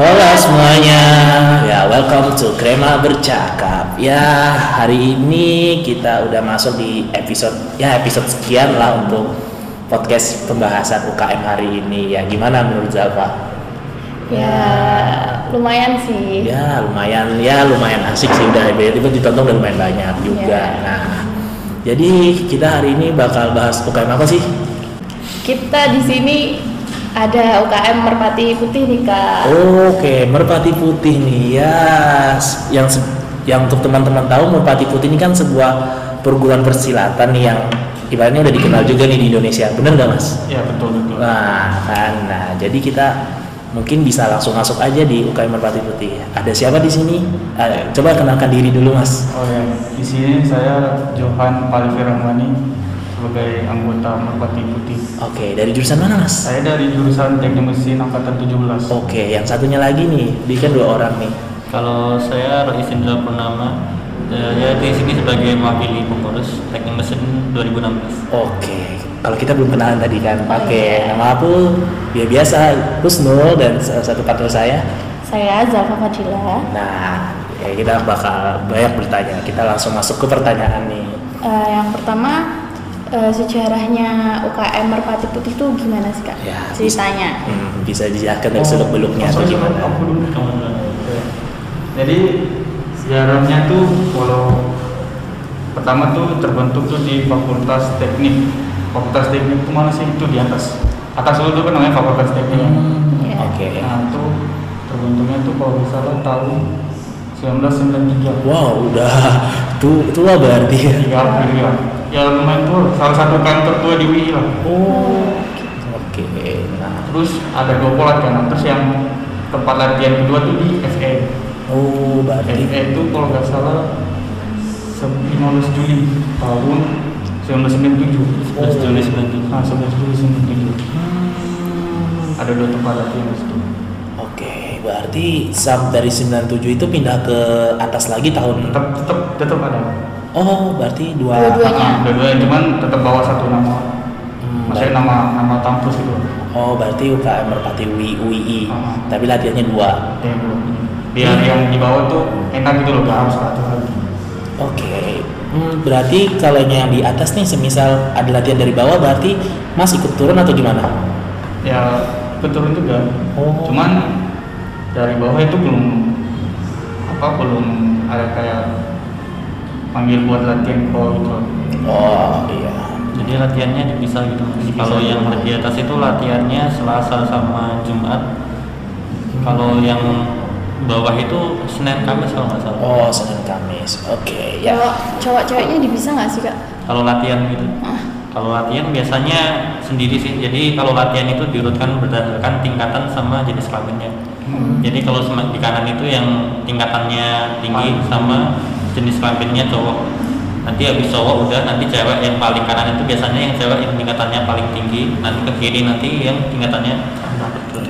Halo semuanya, ya welcome to Krema Bercakap. Ya hari ini kita udah masuk di episode ya episode sekian lah untuk podcast pembahasan UKM hari ini. Ya gimana menurut Zalfa? Ya lumayan sih. Ya lumayan, ya lumayan asik sih udah itu ditonton udah lumayan banyak juga. Ya. Nah jadi kita hari ini bakal bahas UKM apa sih? Kita di sini ada UKM Merpati Putih nih kak. Oke, Merpati Putih nih ya. Yang yang untuk teman-teman tahu Merpati Putih ini kan sebuah perguruan persilatan nih yang ibaratnya udah dikenal juga nih di Indonesia. Bener nggak mas? Ya betul betul. Nah kan, nah jadi kita mungkin bisa langsung masuk aja di UKM Merpati Putih. Ada siapa di sini? Ah, coba kenalkan diri dulu mas. Oh ya, di sini saya Johan Palivi Rahmani sebagai anggota Merpati Putih. Oke, dari jurusan mana mas? Saya dari jurusan Teknik Mesin angkatan 17. Oke, yang satunya lagi nih, dia kan dua orang nih. Kalau saya Rois Indra Purnama, saya di sini sebagai mewakili pengurus Teknik Mesin 2016. Oke, kalau kita belum kenalan tadi kan, Oh, pakai iya. nama aku ya biasa Husnul dan salah satu partner saya. Saya Zalfa Fadila. Nah, ya kita bakal banyak bertanya. Kita langsung masuk ke pertanyaan nih. Eh, yang pertama eh, sejarahnya UKM Merpati Putih itu gimana sih kak? Ya, Ceritanya. Hmm, bisa dijelaskan dari seluk beluknya atau gimana? Aku dulu. Kamu duluan. Oke. Jadi sejarahnya tuh kalau pertama tuh terbentuk tuh di Fakultas Teknik. Fakultas Teknik itu mana sih? Itu di atas. Atas dulu tuh kan namanya Fakultas Teknik. Hmm, Ya. Oke. Nah itu terbentuknya tuh kalau salah tahun 1993. Wow, udah tu tua berarti ya. Tiga April ya. Ya lumayan tuh salah satu kantor tua di UI lah. Oh, oke. Nah, Terus ada dua pola kan. Terus yang tempat latihan kedua tuh di FE. oh berarti. FE itu kalau nggak salah 15 Juli tahun 1997. 11 Juli 97. Nah, 11 Juli 1997. Ada dua tempat latihan di situ. Oke, berarti sub dari 97 itu pindah ke atas lagi tahun. Tetap tetap tetap ada. Oh, berarti dua. Dua-duanya. Ah, dua-duanya cuman tetap bawa satu nama. Hmm, Maksudnya nama nama kampus gitu. Oh, berarti UKM Merpati UI, UII. Ah. Tapi latihannya dua. Yang biar yang di bawah tuh enak gitu loh, gak harus satu lagi. Oke. Hmm, berarti kalau yang di atas nih semisal ada latihan dari bawah berarti Mas ikut turun atau gimana? Ya keturun juga. Oh. Cuman dari bawah itu belum apa belum ada kayak panggil buat latihan pro gitu. Oh, iya. Jadi latihannya dipisah gitu. Dipisah. Kalau yang di atas itu latihannya Selasa sama Jumat. Kalau yang bawah itu Senin Kamis kalau nggak salah. Oh, Senin Kamis. Oke, ya. Cowok cowok ceweknya dipisah nggak sih kak? Kalau latihan gitu. Ah. Kalau latihan biasanya sendiri sih. Jadi kalau latihan itu diurutkan berdasarkan tingkatan sama jenis kelaminnya. Hmm. Jadi kalau di kanan itu yang tingkatannya tinggi sama jenis kelaminnya cowok. Nanti habis cowok udah nanti cewek yang paling kanan itu biasanya yang cewek yang tingkatannya paling tinggi. Nanti ke kiri nanti yang tingkatannya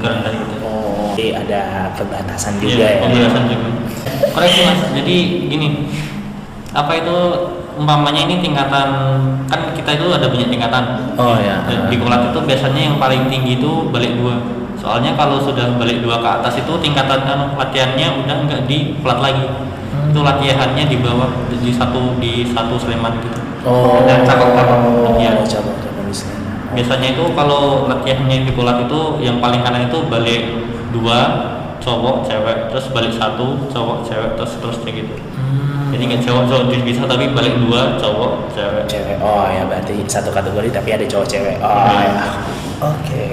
rendah gitu. Oh, oke, ada pembatasan juga Iya, ya. pembahasan juga. Koreksi mas. Jadi gini, apa itu umpamanya ini tingkatan kan kita itu ada banyak tingkatan. Oh, ya. Di kolat itu biasanya yang paling tinggi itu balik dua. Soalnya kalau sudah balik dua ke atas itu tingkatan anu, latihannya udah nggak di plat lagi. Hmm. Itu latihannya di bawah di satu di satu Sleman gitu. Oh, Dan cabang-cabang. Iya, Iya. cabang-cabang di sana. Biasanya itu kalau latihannya di kolat itu yang paling kanan itu balik dua cowok cewek terus balik satu cowok cewek terus terusnya gitu. Hmm. Jadi nggak cowok cowok bisa tapi balik dua cowok cewek. cewek oh ya berarti satu kategori tapi ada cowok cewek oh Iya. ya oke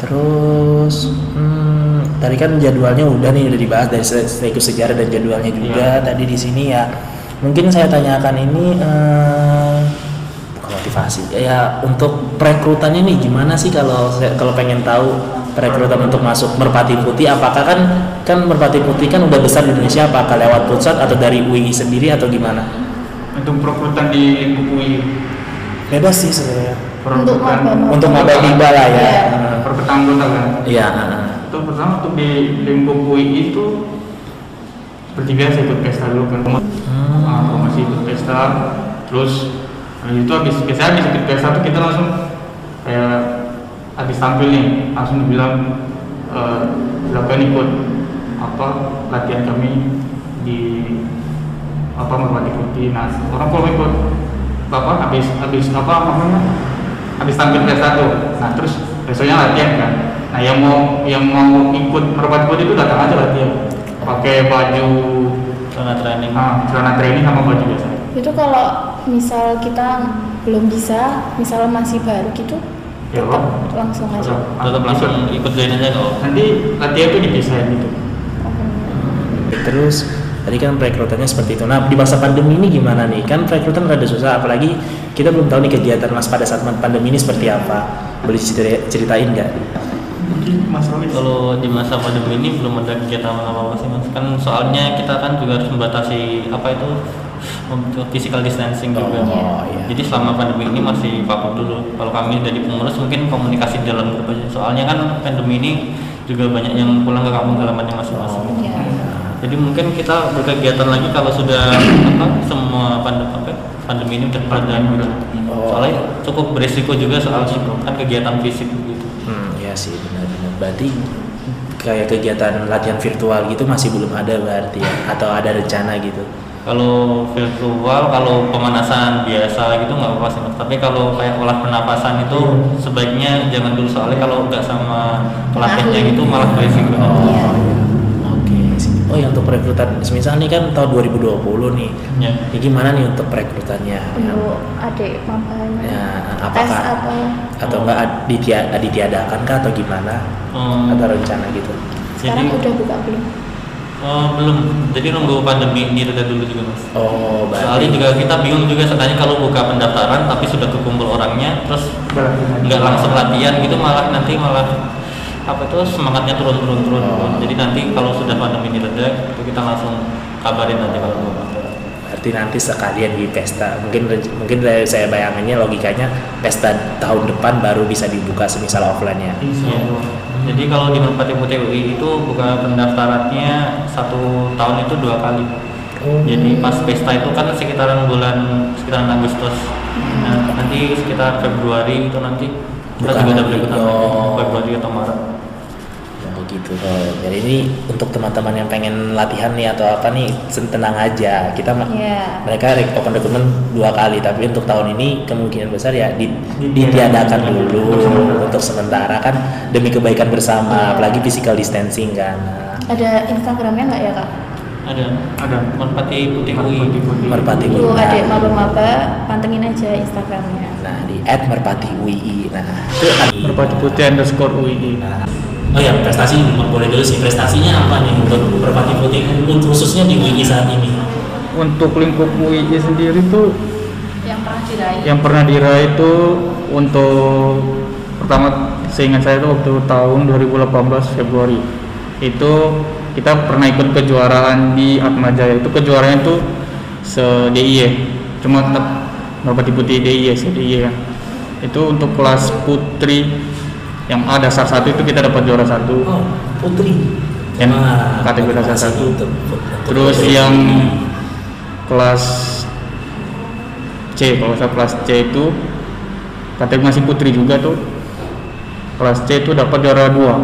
terus hmm, tadi kan jadwalnya udah nih udah dibahas dari sekaligus sejarah dan jadwalnya juga tadi di sini ya mungkin saya tanyakan ini eh, bukan motivasi ya untuk perekrutannya nih gimana sih kalau kalau pengen tahu perekrutan untuk masuk Merpati Putih apakah kan kan Merpati Putih kan udah besar di Indonesia apakah lewat pusat atau dari UI sendiri atau gimana Untuk perekrutan di lingkup UI. bebas sih sebenarnya Untuk maba. untuk maba lah ya Iya. Perekrutan anggota kan. iya. Itu pertama untuk di lingkup UI itu seperti biasa ikut pesta dulu kan. Nah, kalau masih ikut pesta, terus habis itu habis biasanya habis ikut pesta tuh kita langsung kayak habis tampil nih langsung dibilang eh, silakan ikut apa latihan kami di apa merpati putih nah orang kalau ikut apa habis habis apa namanya habis tampil tes satu nah terus besoknya latihan kan nah yang mau yang mau ikut merpati putih itu datang aja latihan pakai baju Karena training. ah, celana training sama baju biasa Itu kalau misal kita belum bisa, misal masih baru gitu, Ya, tetap langsung aja. Tetap langsung ikut join aja kalau nanti latihan itu dipisahin gitu Terus tadi kan perekrutannya seperti itu. Nah di masa pandemi ini gimana nih? Kan perekrutan rada susah, apalagi kita belum tahu nih kegiatan mas pada saat pandemi ini seperti apa. Boleh cerita- ceritain nggak? Mungkin masalah kalau di masa pandemi ini belum ada kegiatan apa-apa sih mas. Kan soalnya kita kan juga harus membatasi apa itu untuk physical distancing juga. Oh, iya. jadi selama pandemi ini masih vakum dulu. Kalau kami dari pengurus mungkin komunikasi di dalam grup aja. Soalnya kan pandemi ini juga banyak yang pulang ke kampung halamannya masing-masing. Ya. jadi mungkin kita berkegiatan lagi kalau sudah apa semua pandemi apa, pandemi ini udah berjalan. Gitu Oh. soalnya cukup berisiko juga soal kan kegiatan fisik gitu. Hmm, sih benar-benar. Berarti kayak kegiatan latihan virtual gitu masih belum ada berarti ya? Atau ada rencana gitu? Kalau virtual, kalau pemanasan biasa gitu nggak apa-apa sih mas. Tapi kalau kayak olah pernapasan itu sebaiknya jangan dulu soalnya kalau nggak sama pelatihnya Ahli. itu malah berisiko. Iya. Oke. Oh ya untuk perekrutan, misal nih kan tahun 2020 nih. Ya. Ini gimana nih untuk perekrutannya? Untuk adik mapanya. Ya, Tes apakah atau atau enggak ditia- ditiadakan kah atau gimana? Hmm, Atau rencana gitu? sekarang jadi udah buka belum? oh, belum. Jadi nunggu pandemi ini reda dulu juga mas. Oh, Soalnya berarti juga kita bingung juga sebenarnya kalau buka pendaftaran tapi sudah kekumpul orangnya terus nggak langsung latihan gitu malah nanti malah apa itu semangatnya turun turun turun Oh. turun. Jadi nanti kalau sudah pandemi ini reda itu kita langsung kabarin nanti kalau buka. berarti nanti sekalian di pesta. Mungkin mungkin dari saya bayangannya logikanya pesta tahun depan baru bisa dibuka semisal offline-nya. Insya Iya. Allah. Jadi kalau di Merpati Putih UI itu buka pendaftarannya satu tahun itu dua kali. Oh. Jadi pas pesta itu kan sekitaran bulan sekitaran Agustus. Nah, nanti sekitar Februari itu nanti Bukan juga ada lagi. berikutan. Februari atau Maret. Ya begitu. Oh, jadi ini untuk teman-teman yang pengen latihan nih atau apa nih tenang aja. Kita Iya. mereka rek- open recruitment dua kali tapi untuk tahun ini kemungkinan besar ya di- ditiadakan dulu untuk sementara kan demi kebaikan bersama Iya. apalagi physical distancing kan Ada Instagramnya nggak ya kak? Ada Ada. Merpati Putih UI. Merpati Putih. UI. adik maba-maba, pantengin aja Instagramnya. Di @merpati UI nah itu Merpati Putih underscore UII. Nah, oh ya prestasi boleh dulu sih. Prestasinya apa nih untuk merpati putih untuk khususnya di UI saat ini? Untuk lingkup UII sendiri tuh Yang pernah diraih. yang pernah diraih itu untuk pertama seingat saya itu waktu tahun 2018 Februari. Itu kita pernah ikut kejuaraan di Atmajaya itu kejuaraan itu se DIY cuma tetap Merpati Putih DIY se DIY ya itu untuk kelas putri yang A dasar satu itu kita dapat juara satu oh putri Yang Wah, kategori dasar satu. untuk- untuk Terus putri. yang kelas C, kalau saya kelas C itu kategori masih putri juga tuh. Kelas C itu dapat juara dua.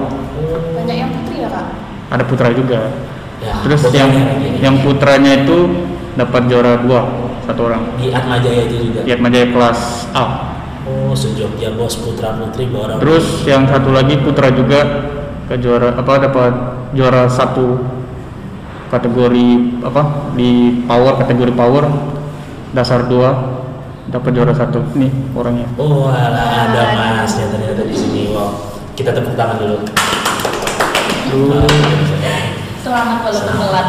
Banyak yang putri ya kak? Ada putra juga. Ya, Terus yang yang putranya itu dapat juara dua satu orang. di Atmajaya itu juga Lihat Majaya kelas A. oh sejogja bos putra putri bawa orang Terus yang satu lagi putra juga ke juara apa dapat juara satu kategori apa di power kategori power dasar dua dapat juara satu nih orangnya oh alah, ada mas ya ternyata di sini wow kita tepuk tangan dulu Selamat walaupun telat.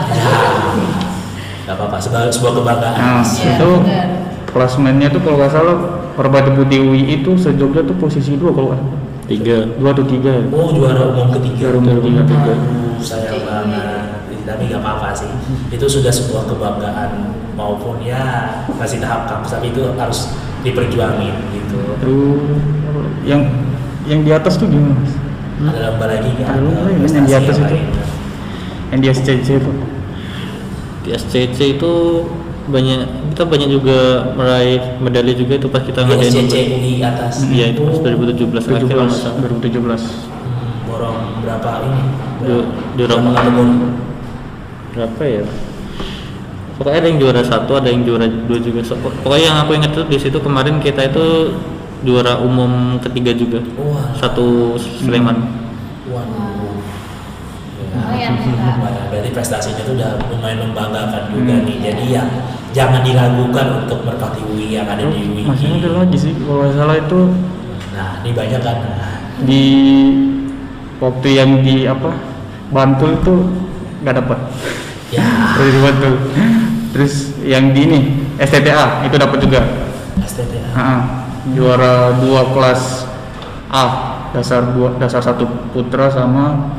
Gak apa-apa, sebuah, sebuah kebanggaan. nah Iya, itu benar. klasmennya tuh kalau nggak salah Merpati Putih UI itu sejogja tuh posisi dua kalau salah. Tiga. dua atau tiga ya Oh juara umum ketiga. Juara umum ketiga, tiga. Aduh, sayang banget. Tapi nggak apa-apa sih. Itu sudah sebuah kebanggaan maupun ya masih tahap kampus tapi itu harus diperjuangin gitu. terus yang yang di atas tuh gimana mas? Ada lomba lagi kan? Ada lomba lagi, yang di atas yang itu. yang di SCC itu Di SCC itu banyak kita banyak juga meraih medali juga itu pas kita Di ngadain SCC UI atas. Iya itu pas 2017 akhir kalau nggak salah. 2017 Hmm. borong borong berapa ini? Juara Berapa berapa ya pokoknya ada yang juara satu ada yang juara dua juga So, pokoknya yang aku ingat tuh di situ kemarin kita itu juara umum ketiga juga Wah. satu Sleman ya. Prestasinya itu udah lumayan membanggakan juga Hmm. nih. Jadi ya jangan diragukan untuk merpati UI yang ada di UI. masih ada lagi sih kalau salah itu Nah, ini banyak kan. di waktu yang di apa Bantul itu nggak dapat Ya, dari Bantul terus yang di ini STTA itu dapat juga STTA. Ha-ha. juara dua kelas A dasar dua dasar satu putra sama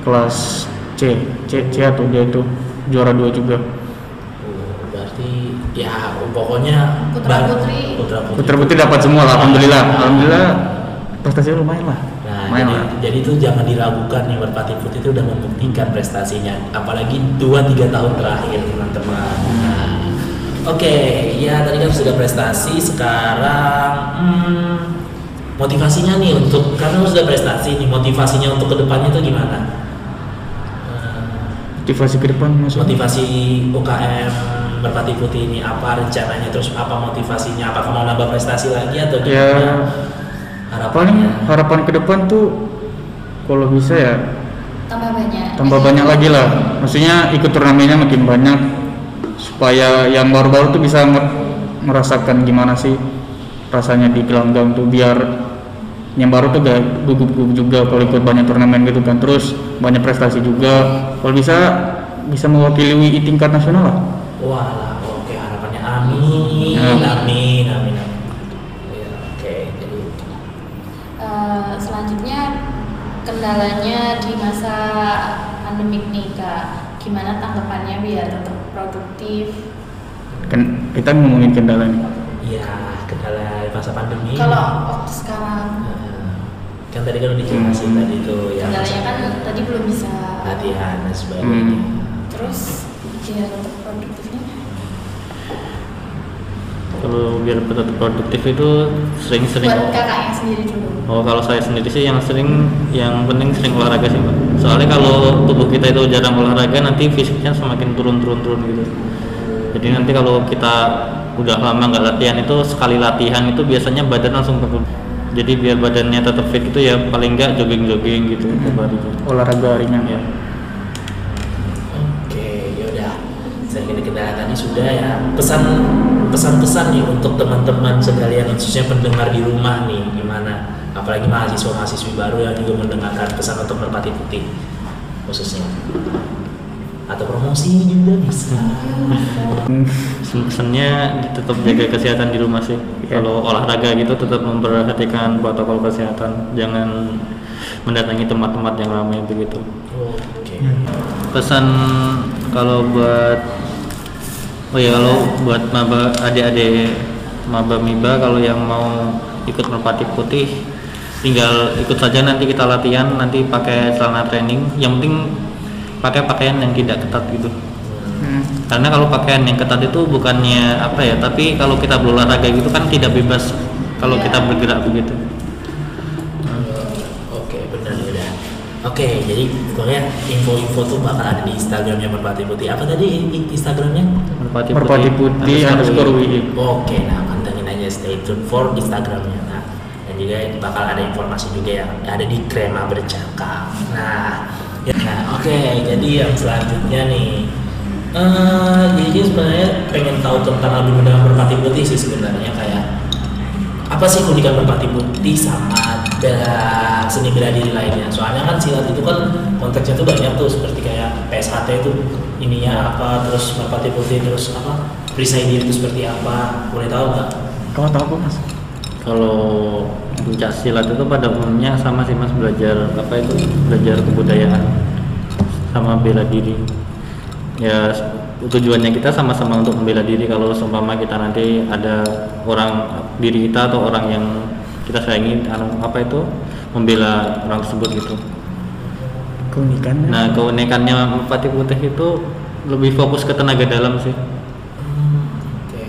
kelas C C C atau dia itu juara dua juga Oh, berarti ya pokoknya Putra putri. putra putri. putra putri dapat semua lah alhamdulillah alhamdulillah prestasinya lumayan lah Nah, lumayan jadi, lah jadi itu jangan diragukan nih Merpati Putih itu udah membuktikan prestasinya, apalagi 2-3 tahun terakhir teman-teman. Nah, Oke, ya tadi kan sudah prestasi, sekarang hmm, motivasinya nih untuk karena sudah prestasi nih motivasinya untuk ke depannya itu gimana? Motivasi ke depan maksudnya motivasi UKM Merpati Putih ini apa rencananya? Terus apa motivasinya? Apakah mau nambah prestasi lagi atau ya gimana? paling harapannya? harapan ke depan tuh kalau bisa ya Tambah banyak. tambah banyak lagi lah. Maksudnya ikut turnamennya makin banyak supaya yang baru-baru tuh bisa mer- merasakan gimana sih rasanya di gelanggang tuh biar yang baru tuh gak gugup-gugup juga kalau ikut banyak turnamen gitu kan terus banyak prestasi juga kalau bisa bisa mewakili WI tingkat nasional lah Wah, oke harapannya amin, Ya. amin, amin, amin. Ya, oke, jadi Eh, selanjutnya kendalanya di masa pandemik nih kak, gimana tanggapannya biar tetap produktif? kan kita ngomongin kendala nih ya kendala masa pandemi. Kalau waktu sekarang Eh, kan tadi kan udah dijelasin tadi itu ya kendalanya kan tadi belum bisa. latihan dan sebagainya. Hmm. Terus biar tetap produktifnya? kalau biar tetap produktif itu sering-sering Buat kakaknya sendiri dulu. Oh kalau saya sendiri sih yang sering yang penting sering olahraga sih Pak. Soalnya kalau tubuh kita itu jarang olahraga nanti fisiknya semakin turun-turun-turun gitu. Jadi nanti kalau kita udah lama nggak latihan itu sekali latihan itu biasanya badan langsung turun. Jadi biar badannya tetap fit itu ya paling nggak jogging-jogging gitu tiap hari. olahraga ringan Ya. Oke, yaudah. Saya kira tadi sudah ya. Pesan pesan-pesan nih untuk teman-teman sekalian khususnya pendengar di rumah nih gimana? Apalagi mahasiswa-mahasiswi baru yang juga mendengarkan pesan untuk merpati putih khususnya. Atau promosi juga bisa. Pesannya tetap jaga kesehatan di rumah sih. Kalau olahraga gitu tetap memperhatikan protokol kesehatan, jangan mendatangi tempat-tempat yang ramai begitu. Oke. pesan kalau buat oh ya kalau buat maba adik-adik maba miba kalau yang mau ikut merpati putih tinggal ikut saja nanti kita latihan nanti pakai celana training yang penting pakai pakaian yang tidak ketat gitu Hmm. karena kalau pakaian yang ketat itu bukannya apa ya tapi kalau kita berolahraga gitu kan tidak bebas kalau Iya. kita bergerak begitu Oke, benar ya udah. Oke, jadi pokoknya info-info tuh bakal ada di Instagramnya Merpati Putih. Apa tadi Instagramnya? merpati merpati putih underscore WI Oke, nah pantengin aja stay tune for Instagramnya. Nah, dan juga bakal ada informasi juga yang ada di Krema Bercakap. Nah, ya, nah, oke, jadi yang selanjutnya nih. eh jadi sebenarnya pengen tahu tentang album dengan Merpati Putih sih sebenarnya kayak apa sih keunikan Merpati Putih sama bela seni bela diri lainnya? Soalnya kan silat itu kan konteksnya tuh banyak tuh seperti kayak PSHT itu ininya apa, terus Merpati Putih terus apa, perisai diri itu seperti apa? Boleh tahu nggak? kamu tahu apa mas Kalau pencak silat itu pada umumnya sama sih mas belajar apa itu belajar kebudayaan sama bela diri. Ya tujuannya kita sama-sama untuk membela diri kalau seumpama kita nanti ada orang diri kita atau orang yang kita sayangi anu, apa itu membela orang tersebut gitu. keunikannya Nah keunikannya merpati putih itu lebih fokus ke tenaga dalam sih. Oke,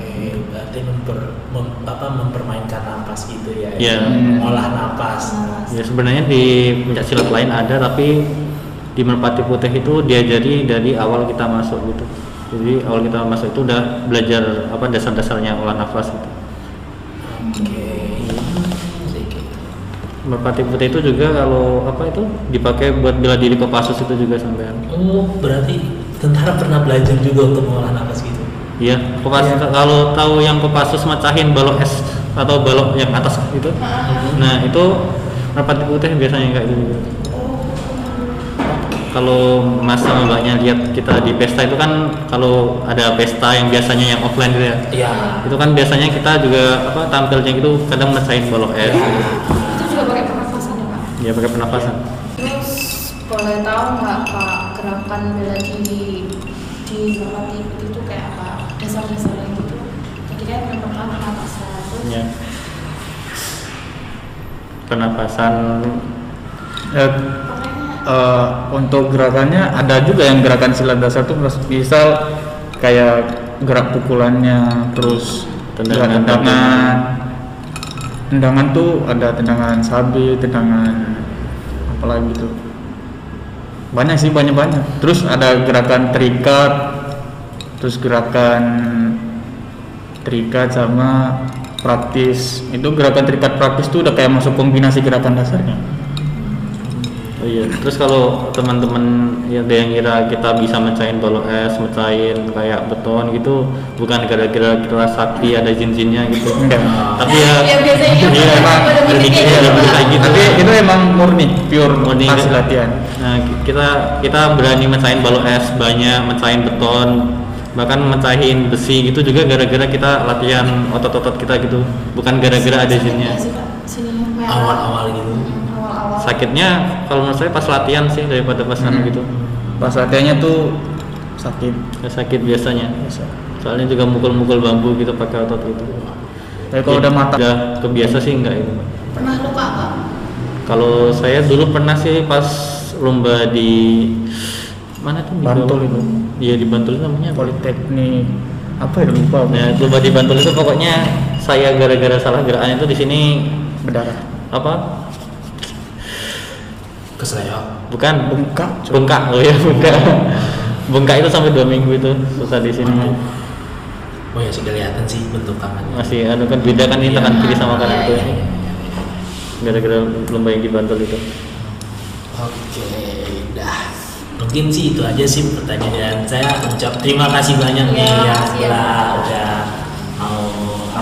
berarti memper, mem- apa, mempermainkan napas gitu ya? Iya. Mengolah napas. Ya Ya sebenarnya di pencak silat lain ada tapi di Merpati Putih itu diajari dari awal kita masuk gitu. Jadi awal kita masuk itu udah belajar apa dasar-dasarnya olah nafas gitu. Oke. Merpati Putih itu juga kalau apa itu dipakai buat bela diri Kopassus itu juga sampean. Oh, berarti tentara pernah belajar juga untuk mengolah nafas gitu. Iya, Kopassus kalau tahu yang Kopassus mecahin balok es atau balok yang atas itu. Nah, itu Merpati Putih biasanya kayak gitu. Kalau Mas sama Mbaknya lihat kita di pesta itu kan kalau ada pesta yang biasanya yang offline gitu ya. Iya. Itu kan biasanya kita juga apa tampilnya itu kadang mecahin balok es. gitu. Itu juga pakai pernafasan ya Pak? Ya pakai pernapasan. Terus boleh tahu nggak Pak gerakan bela diri di Putih itu kayak apa? Dasar-dasarnya gitu. Jadi kan yang pertama pernafasan. Terus Ya. Pernapasan Ya, eh, untuk gerakannya ada juga yang gerakan silat dasar tuh misal kayak gerak pukulannya terus Tendangan. tendangan. Tendangan tuh ada tendangan sabi tendangan apalagi gitu. Banyak sih banyak banyak terus ada gerakan terikat terus gerakan terikat sama praktis. Itu gerakan terikat praktis tuh udah kayak masuk kombinasi gerakan dasarnya Oh iya, terus kalau teman-teman yang ada yang kira kita bisa mecahin balok es, mecahin kayak beton gitu, bukan gara-gara kita sakti ada jin-jinnya gitu. Enggak. Tapi ya, Ya, biasanya iya, emang ada kayak gitu. gitu. tapi itu emang murni pure Murni hasil gitu. latihan Nah, kita kita berani mecahin balok es banyak, mecahin beton, bahkan mecahin besi gitu juga gara-gara kita latihan otot-otot kita gitu, bukan gara-gara ada jinnya. Awal-awal gitu. Sakitnya kalau menurut saya pas latihan sih daripada pas anu Hmm. gitu. pas latihannya tuh sakit Ya, sakit biasanya. Soalnya juga mukul-mukul bambu gitu pakai otot gitu. tapi kalau udah mata Udah kebiasa sih enggak itu. Pernah luka nggak? Kalau saya dulu pernah sih pas lomba di mana tuh? Di Bantul itu. Iya di Bantul itu namanya. apa? politeknik apa ya lupa aku. Nah, lomba di Bantul itu pokoknya saya gara-gara salah gerakan itu di sini berdarah apa? Keseleo. Bukan bengkak bengkak oh ya bengkak. bengkak itu sampai dua minggu itu susah di sini. Oh ya sih kelihatan sih bentuk tangannya. Masih anu kan beda kan ini tangan kiri sama kanan Iya, itu. iya, iya. Gara-gara lomba yang di Bantul itu. Oke, dah. Mungkin sih itu aja sih pertanyaan dan saya ucap terima kasih banyak nih Iya, ya makasih ya, telah Pak. udah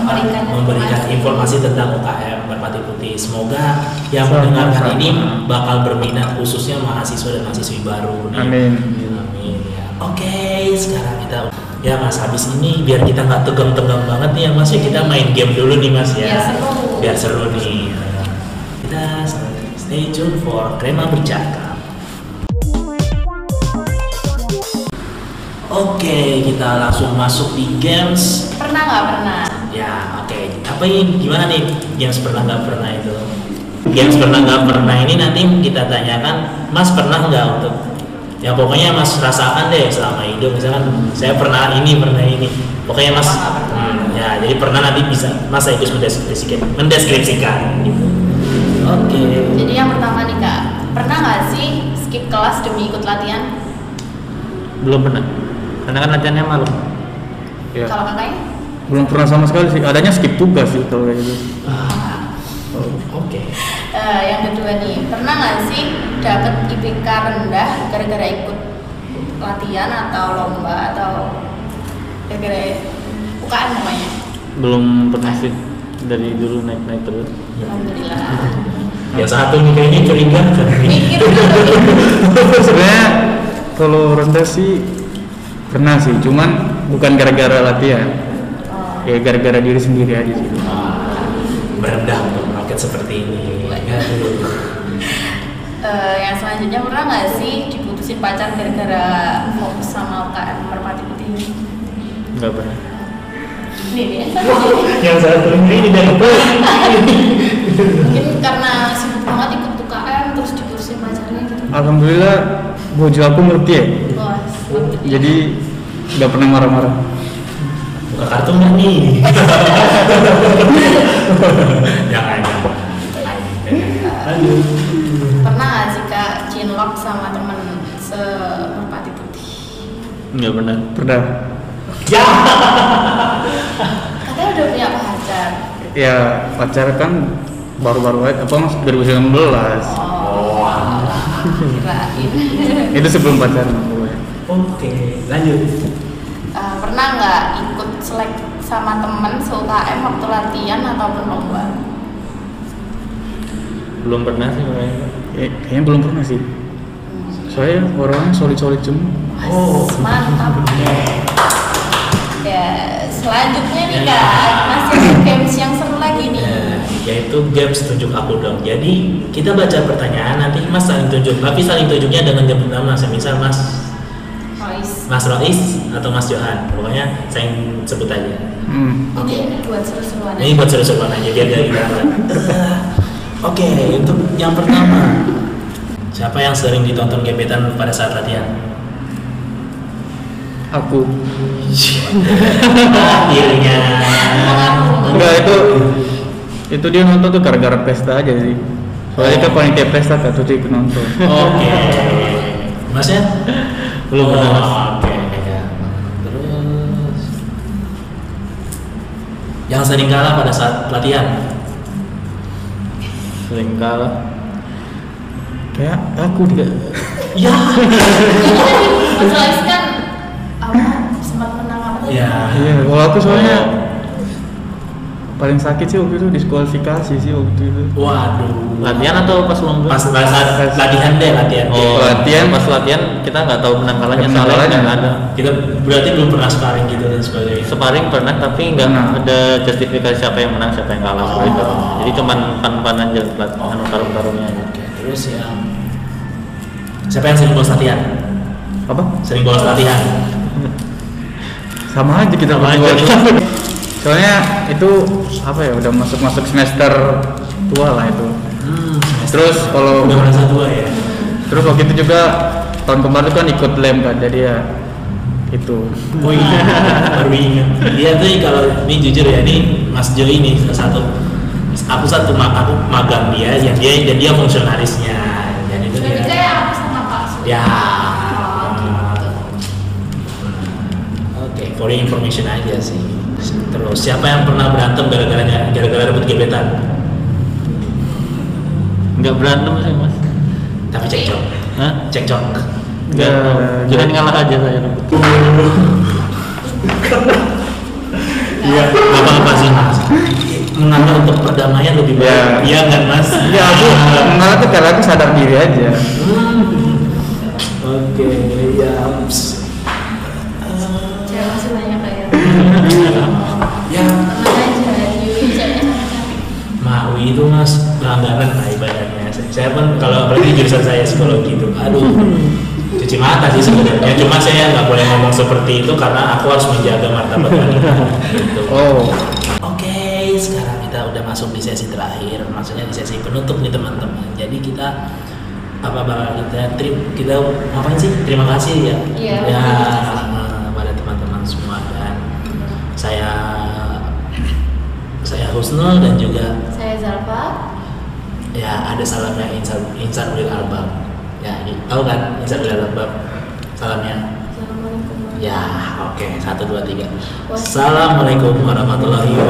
apa, Memberikan memberikan informasi. informasi. tentang UKM Merpati Putih. Semoga yang mendengarkan ini bakal berminat khususnya mahasiswa dan mahasiswi baru. nih. Amin. Amin ya. Oke, sekarang kita ya Mas habis ini biar kita nggak tegang-tegang banget nih ya Mas ya kita main game dulu nih Mas ya. Biar seru. Biar seru nih. Kita stay tune for Krema bercakap. Oke, kita langsung masuk di games. Pernah nggak pernah? Ya, oke. Apa ini gimana nih games pernah nggak pernah itu? Games pernah nggak pernah ini nanti kita tanyakan, Mas pernah nggak untuk ya pokoknya Mas rasakan deh selama hidup misalkan saya pernah ini pernah ini pokoknya Mas hmm, ya jadi pernah nanti bisa Mas Agus mendeskripsikan mendeskripsikan gitu oke Jadi yang pertama nih kak, pernah nggak sih skip kelas demi ikut latihan? Belum pernah. Karena kan latihannya malam. Ya. Kalau kakaknya? Belum pernah sama sekali sih adanya skip tugas sih kalau kayak gitu Ah, oke Eh, yang kedua nih, pernah nggak sih dapat IPK rendah gara-gara ikut latihan atau lomba atau gara-gara UKM namanya? Belum pernah sih. Dari dulu naik-naik terus. Alhamdulillah. yang satu nih kayaknya curiga Mikir dulu. sebenarnya kalau rendah sih pernah sih cuman bukan gara-gara latihan ya gara-gara diri sendiri aja sih Ah, merendah untuk roket seperti ini. Eh, yang selanjutnya pernah nggak sih diputusin pacar gara-gara fokus sama UKM Merpati Putih ini? Enggak pernah. Nih. yang satu ini dari Mungkin karena sibuk banget ikut UKM terus diputusin pacarnya gitu. alhamdulillah bojo aku ngerti ya Wah, jadi nggak pernah marah-marah kartu nggak nih jangan jangan Aduh. Pernah nggak sih kak cinlok sama temen semerpati putih? nggak pernah Pernah. Ya. Katanya udah punya pacar. Ya pacar kan baru-baru aja apa mas 2019 Oh, kirain. itu sebelum pacaran. Oke, lanjut. Eh, pernah nggak selek sama temen se-UKM waktu latihan ataupun lomba? belum pernah sih kayaknya Eh, kayaknya belum pernah sih. Soalnya orangnya solid-solid semua. Oh. mantap. Ya, selanjutnya nih kak, masih ada games yang seru lagi nih. Ya, yaitu games tunjuk aku dong. Jadi kita baca pertanyaan nanti Mas saling tunjuk, tapi saling tunjuknya dengan jemput nama. Misal Mas Noise. Mas Rois atau Mas Johan. Pokoknya saya sebut aja. Hmm. Ini buat seru-seruan. Ini buat seru-seruan aja biar gak. Oke, untuk yang pertama, siapa yang sering ditonton gebetan pada saat latihan? Aku. Akhirnya. Enggak itu itu dia nonton tuh gara-gara pesta aja sih. Soalnya kan panitia pesta kan tuh nonton. Oke. Masnya? Belum Oh, pernah, Mas. Oke. ya. Terus yang sering kalah pada saat latihan? sering kalah Kayak aku juga. Ya. Kan apa sempat menang apa? Ya. Iya, kalau aku soalnya paling sakit sih waktu itu diskualifikasi sih waktu itu. Waduh. latihan atau pas lomba Pas pada saat latihan deh latihan. oh Latihan. pas latihan kita nggak tahu menang kalahnya Menang soalnya nggak ada Kita berarti belum pernah sparring gitu dan sebagainya. sparring pernah tapi nggak Pernah. ada justifikasi siapa yang menang siapa yang kalah Oh. gitu jadi cuman pan-pan aja lat- Oh. anu tarung-tarungnya aja Oke, terus yang siapa yang sering bolos latihan? Apa? Sering bolos latihan. Sama aja kita Sama aja. Soalnya itu apa ya udah masuk-masuk semester tua lah itu. Hmm, Terus kalau udah merasa tua ya. terus waktu itu juga tahun kemarin kan ikut lem kan jadi ya itu. Oh iya, baru ingat. Dia tuh kalau ini jujur ya, ini Mas Jo ini salah satu aku satu aku magang dia, ya dia dan dia fungsionarisnya. Dan itu Jadi dia. kayak aku sama Pak. Ya. Oh, gitu. Oke, for your information aja sih. Terus siapa yang pernah berantem gara-gara gara-gara rebut gebetan? nggak berantem sih mas Tapi cekcok. Hah? Cekcok. nggak Nggak, jangan ngalah aja saya rebut Iya, nggak apa-apa sih mas. Mengambil untuk perdamaian lebih baik. Ya. Iya nggak mas? Ya aku malah tuh karena aku sadar diri aja. Oke, ya. masih banyak kayak. Itu mas pelanggaran lah ibaratnya. Saya pun kalau apalagi jurusan saya psikologi itu, aduh, cuci mata sih sebenarnya. Cuma saya nggak boleh ngomong seperti itu karena aku harus menjaga martabat wanita. Gitu. Oh, Oke, sekarang kita udah masuk di sesi terakhir, maksudnya di sesi penutup nih teman-teman. Jadi kita apa bakal kita trim kita ngapain sih? Terima kasih ya. Iya, Ya pada teman-teman semua dan saya saya Husnul dan juga Zalfa. ya ada salamnya Insan Insan Ulil Albab. Ya, tahu kan Insan Ulil Albab? Salamnya. Assalamualaikum. Ya, oke. Satu, dua, tiga. Assalamualaikum warahmatullahi